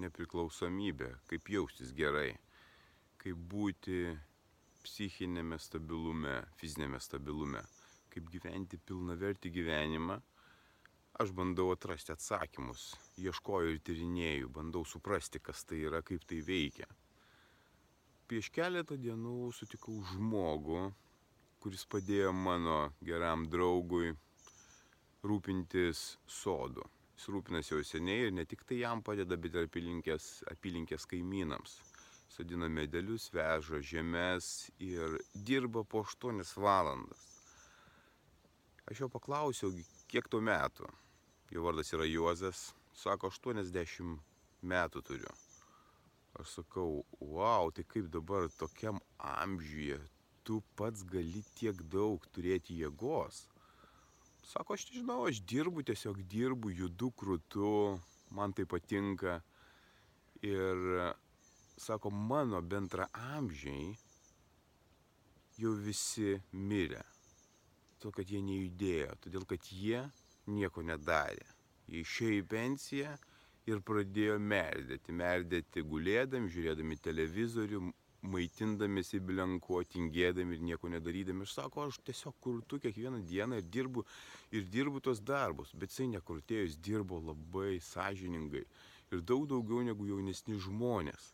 nepriklausomybę, kaip jaustis gerai, kaip būti psichinėme stabilume, fizinėme stabilume, kaip gyventi pilnavertį gyvenimą, aš bandau atrasti atsakymus, ieškoju ir tyrinėju, bandau suprasti, kas tai yra, kaip tai veikia. Prieš keletą dienų sutikau žmogų, kuris padėjo mano geram draugui rūpintis sodu jis rūpinasi jau seniai ir ne tik tai jam padeda, bet ir apylinkės, apylinkės kaimynams. Sodina medelius, veža žemės ir dirba po 8 valandas. Aš jo paklausiau, kiek tų metų. Jo vardas yra Juozas, sako, 80 metų turiu. Aš sakau, wow, tai kaip dabar tokiam amžiuje tu pats gali tiek daug turėti jėgos. Sako, aš nežinau, aš dirbu, tiesiog dirbu, judu krūtu, man tai patinka. Ir sako, mano bendra amžiai jau visi mirė. Todėl, kad jie nejudėjo, todėl, kad jie nieko nedarė. Jie išėjo į pensiją ir pradėjo merdėti. Merdėti gulėdami, žiūrėdami televizorių, maitindamėsi bilenko, tingėdami ir nieko nedarydami. Aš sako, aš tiesiog kurtu kiekvieną dieną ir dirbu, ir dirbu tos darbus. Bet jisai nekurtėjo, jis dirbo labai sąžiningai ir daug daugiau negu jaunesni žmonės.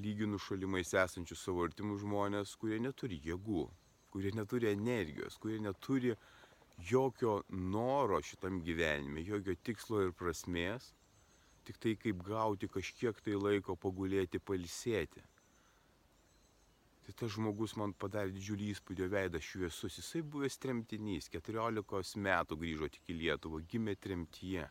Lyginu šalimais esančius savo artimus žmonės, kurie neturi jėgų, kurie neturi energijos, kurie neturi jokio noro šitam gyvenime, jokio tikslo ir prasmės tik tai kaip gauti kažkiek tai laiko pagulėti, palisėti. Tai tas žmogus man padarė didžiulį įspūdį, veidas šviesus. Jisai buvęs tremtinys, 14 metų grįžo tik į Lietuvą, gimė tremtyje.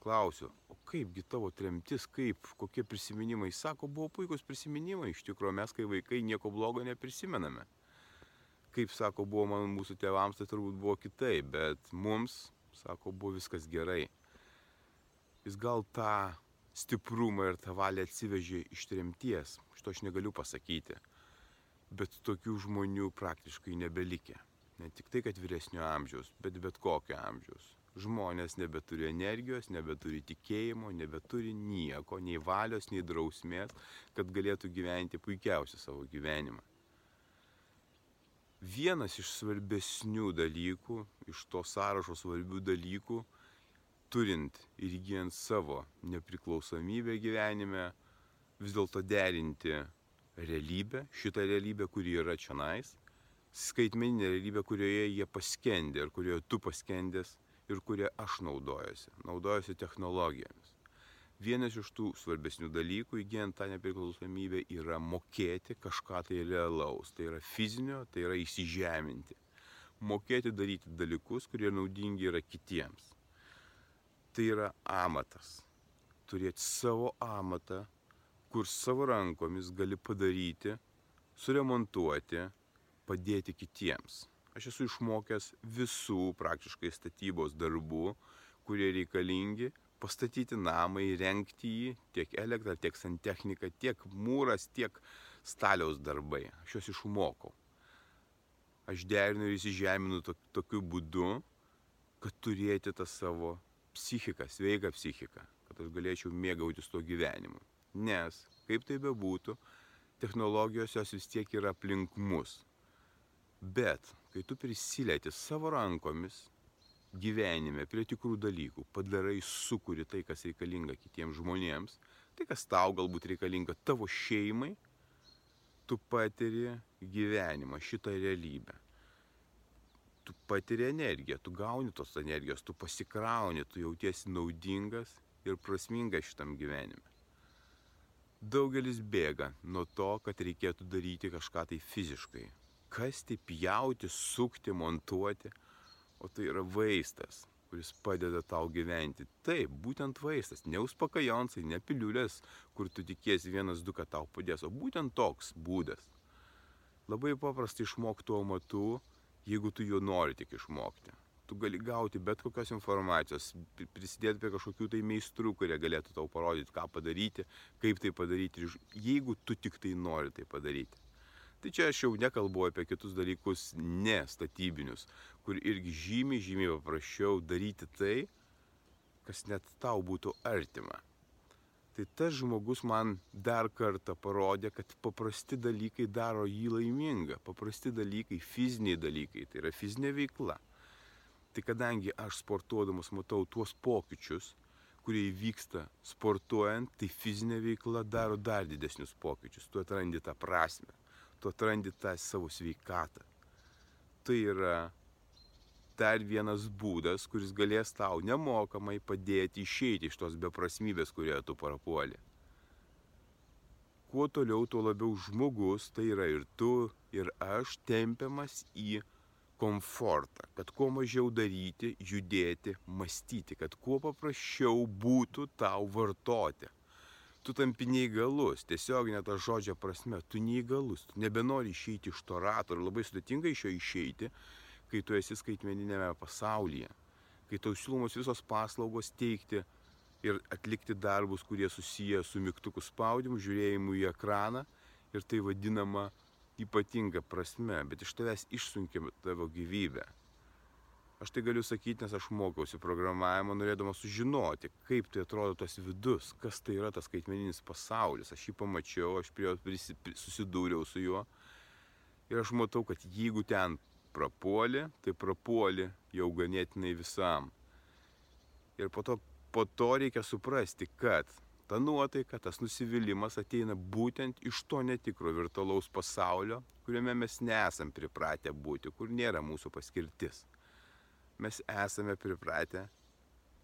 Klausiu, o kaipgi tavo tremtis, kaip, kokie prisiminimai? Sako, buvo puikus prisiminimai, iš tikrųjų mes kai vaikai nieko blogo neprisimename. Kaip sako, buvo man mūsų tėvams, tai turbūt buvo kitaip, bet mums, sako, buvo viskas gerai. Jis gal tą stiprumą ir tą valią atsivežė iš tremties, šito aš negaliu pasakyti bet tokių žmonių praktiškai nebelikė. Ne tik tai, kad vyresnio amžiaus, bet bet kokio amžiaus. Žmonės nebeturi energijos, nebeturi tikėjimo, nebeturi nieko, nei valios, nei drausmės, kad galėtų gyventi puikiausią savo gyvenimą. Vienas iš svarbesnių dalykų, iš to sąrašo svarbių dalykų, turint ir įgyjant savo nepriklausomybę gyvenime, vis dėlto derinti realybę, šitą realybę, kuri yra čionais, skaitmeninė realybė, kurioje jie paskendė ir kurioje tu paskendęs ir kurie aš naudojuosi, naudojuosi technologijomis. Vienas iš tų svarbesnių dalykų įgyjant tą nepriklausomybę yra mokėti kažką tai realaus, tai yra fizinio, tai yra įsižeminti. Mokėti daryti dalykus, kurie naudingi yra kitiems. Tai yra amatas. Turėti savo amatą, kur savo rankomis gali padaryti, suremontuoti, padėti kitiems. Aš esu išmokęs visų praktiškai statybos darbų, kurie reikalingi pastatyti namą, įrengti jį, tiek elektrą, tiek santechniką, tiek mūras, tiek staliaus darbai. Aš juos išmokau. Aš derinu ir įsižeminu to, tokiu būdu, kad turėti tą savo psichiką, sveiką psichiką, kad aš galėčiau mėgautis tuo gyvenimu. Nes, kaip tai bebūtų, technologijos jos vis tiek yra aplink mus. Bet, kai tu prisilieti savo rankomis gyvenime prie tikrų dalykų, padarai, sukuri tai, kas reikalinga kitiems žmonėms, tai, kas tau galbūt reikalinga tavo šeimai, tu patiri gyvenimą, šitą realybę. Tu patiri energiją, tu gauni tos energijos, tu pasikrauni, tu jautiesi naudingas ir prasmingas šitam gyvenime. Daugelis bėga nuo to, kad reikėtų daryti kažką tai fiziškai. Kasti, pjauti, sukti, montuoti. O tai yra vaistas. kuris padeda tau gyventi. Taip, būtent vaistas, ne uspakajonsai, ne piliulės, kur tu tikiesi vienas du, kad tau padės, o būtent toks būdas. Labai paprastai išmokti tuo matu, jeigu tu jo nori tik išmokti. Tu gali gauti bet kokios informacijos, prisidėti prie kažkokių tai meistrų, kurie galėtų tau parodyti, ką padaryti, kaip tai padaryti, jeigu tu tik tai nori tai padaryti. Tai čia aš jau nekalbu apie kitus dalykus nestatybinius, kur irgi žymiai, žymiai paprasčiau daryti tai, kas net tau būtų artima. Tai tas žmogus man dar kartą parodė, kad paprasti dalykai daro jį laimingą. Paprasti dalykai, fiziniai dalykai, tai yra fizinė veikla. Tai kadangi aš sportuodamas matau tuos pokyčius, kurie įvyksta sportuojant, tai fizinė veikla daro dar didesnius pokyčius. Tu atrandi tą prasme tu atrandi tą savo sveikatą. Tai yra dar vienas būdas, kuris galės tau nemokamai padėti išeiti iš tos beprasmybės, kurioje tu prapuoli. Kuo toliau, tuo labiau žmogus, tai yra ir tu, ir aš, tempiamas į komfortą, kad kuo mažiau daryti, judėti, mąstyti, kad kuo paprasčiau būtų tau vartoti. Tu tampi neįgalus, tiesiog net tą žodžio prasme, tu neįgalus, tu nebenori išeiti iš to rato. Ir labai sudėtinga iš jo išeiti, kai tu esi skaitmeninėme pasaulyje, kai tau siūlomos visos paslaugos teikti ir atlikti darbus, kurie susiję su mygtukų spaudimu, žiūrėjimu į ekraną ir tai vadinama ypatinga prasme, bet iš tavęs išsunkia tavo gyvybę. Aš tai galiu sakyti, nes aš mokiausi programavimo, norėdamas sužinoti, kaip tai atrodo tas vidus, kas tai yra tas skaitmeninis pasaulis. Aš jį pamačiau, aš prie jo susidūriau su juo. Ir aš matau, kad jeigu ten prapuoli, tai prapuoli jau ganėtinai visam. Ir po to, po to reikia suprasti, kad ta nuotaika, tas nusivylimas ateina būtent iš to netikro virtualaus pasaulio, kuriame mes nesam pripratę būti, kur nėra mūsų paskirtis mes esame pripratę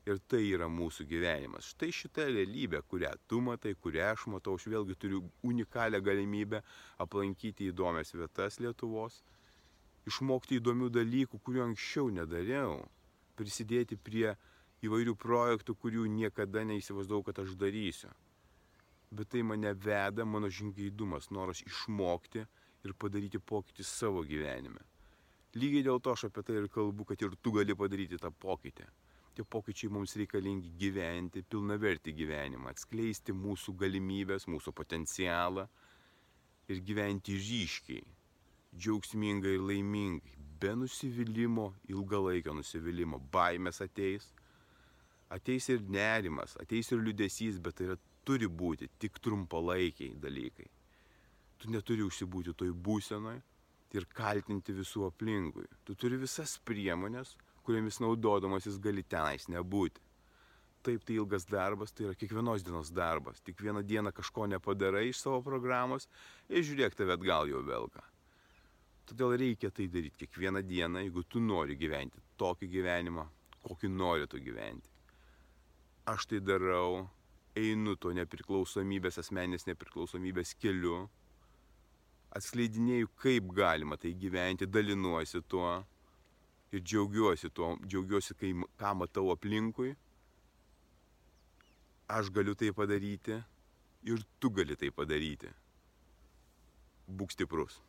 ir tai yra mūsų gyvenimas. Štai šita realybė, kurią tu matai, kurią aš matau, aš vėlgi turiu unikalią galimybę aplankyti įdomias vietas Lietuvos, išmokti įdomių dalykų, kurių anksčiau nedariau, prisidėti prie įvairių projektų, kurių niekada neįsivaizdavau, kad aš darysiu. Bet tai mane veda mano žingeidumas, noras išmokti ir padaryti pokytį savo gyvenime. Lygiai dėl to aš apie tai ir kalbu, kad ir tu gali padaryti tą pokytį. Tie pokyčiai mums reikalingi gyventi pilnavertį gyvenimą, atskleisti mūsų galimybės, mūsų potencialą ir gyventi ryškiai, džiaugsmingai ir laimingai, be nusivylimų, ilgalaikio nusivylimų. Baimės ateis, ateis ir nerimas, ateis ir liudesys, bet tai yra, turi būti tik trumpalaikiai dalykai. Tu neturi užsibūti toj būsenoje ir kaltinti visų aplinkui. Tu turi visas priemonės, kuriamis naudodamasis gali tenais nebūti. Taip, tai ilgas darbas, tai yra kiekvienos dienos darbas. Tik vieną dieną kažko nepadarai iš savo programos ir žiūrėk tave atgal jau velka. Todėl reikia tai daryti kiekvieną dieną, jeigu tu nori gyventi tokį gyvenimą, kokį nori tu gyventi. Aš tai darau, einu to nepriklausomybės, asmenės nepriklausomybės keliu, atskleidinėju, kaip galima tai gyventi, dalinuosi tuo ir džiaugiuosi tuo, džiaugiuosi, kai, ką matau aplinkui. Aš galiu tai padaryti ir tu gali tai padaryti. Būk stiprus.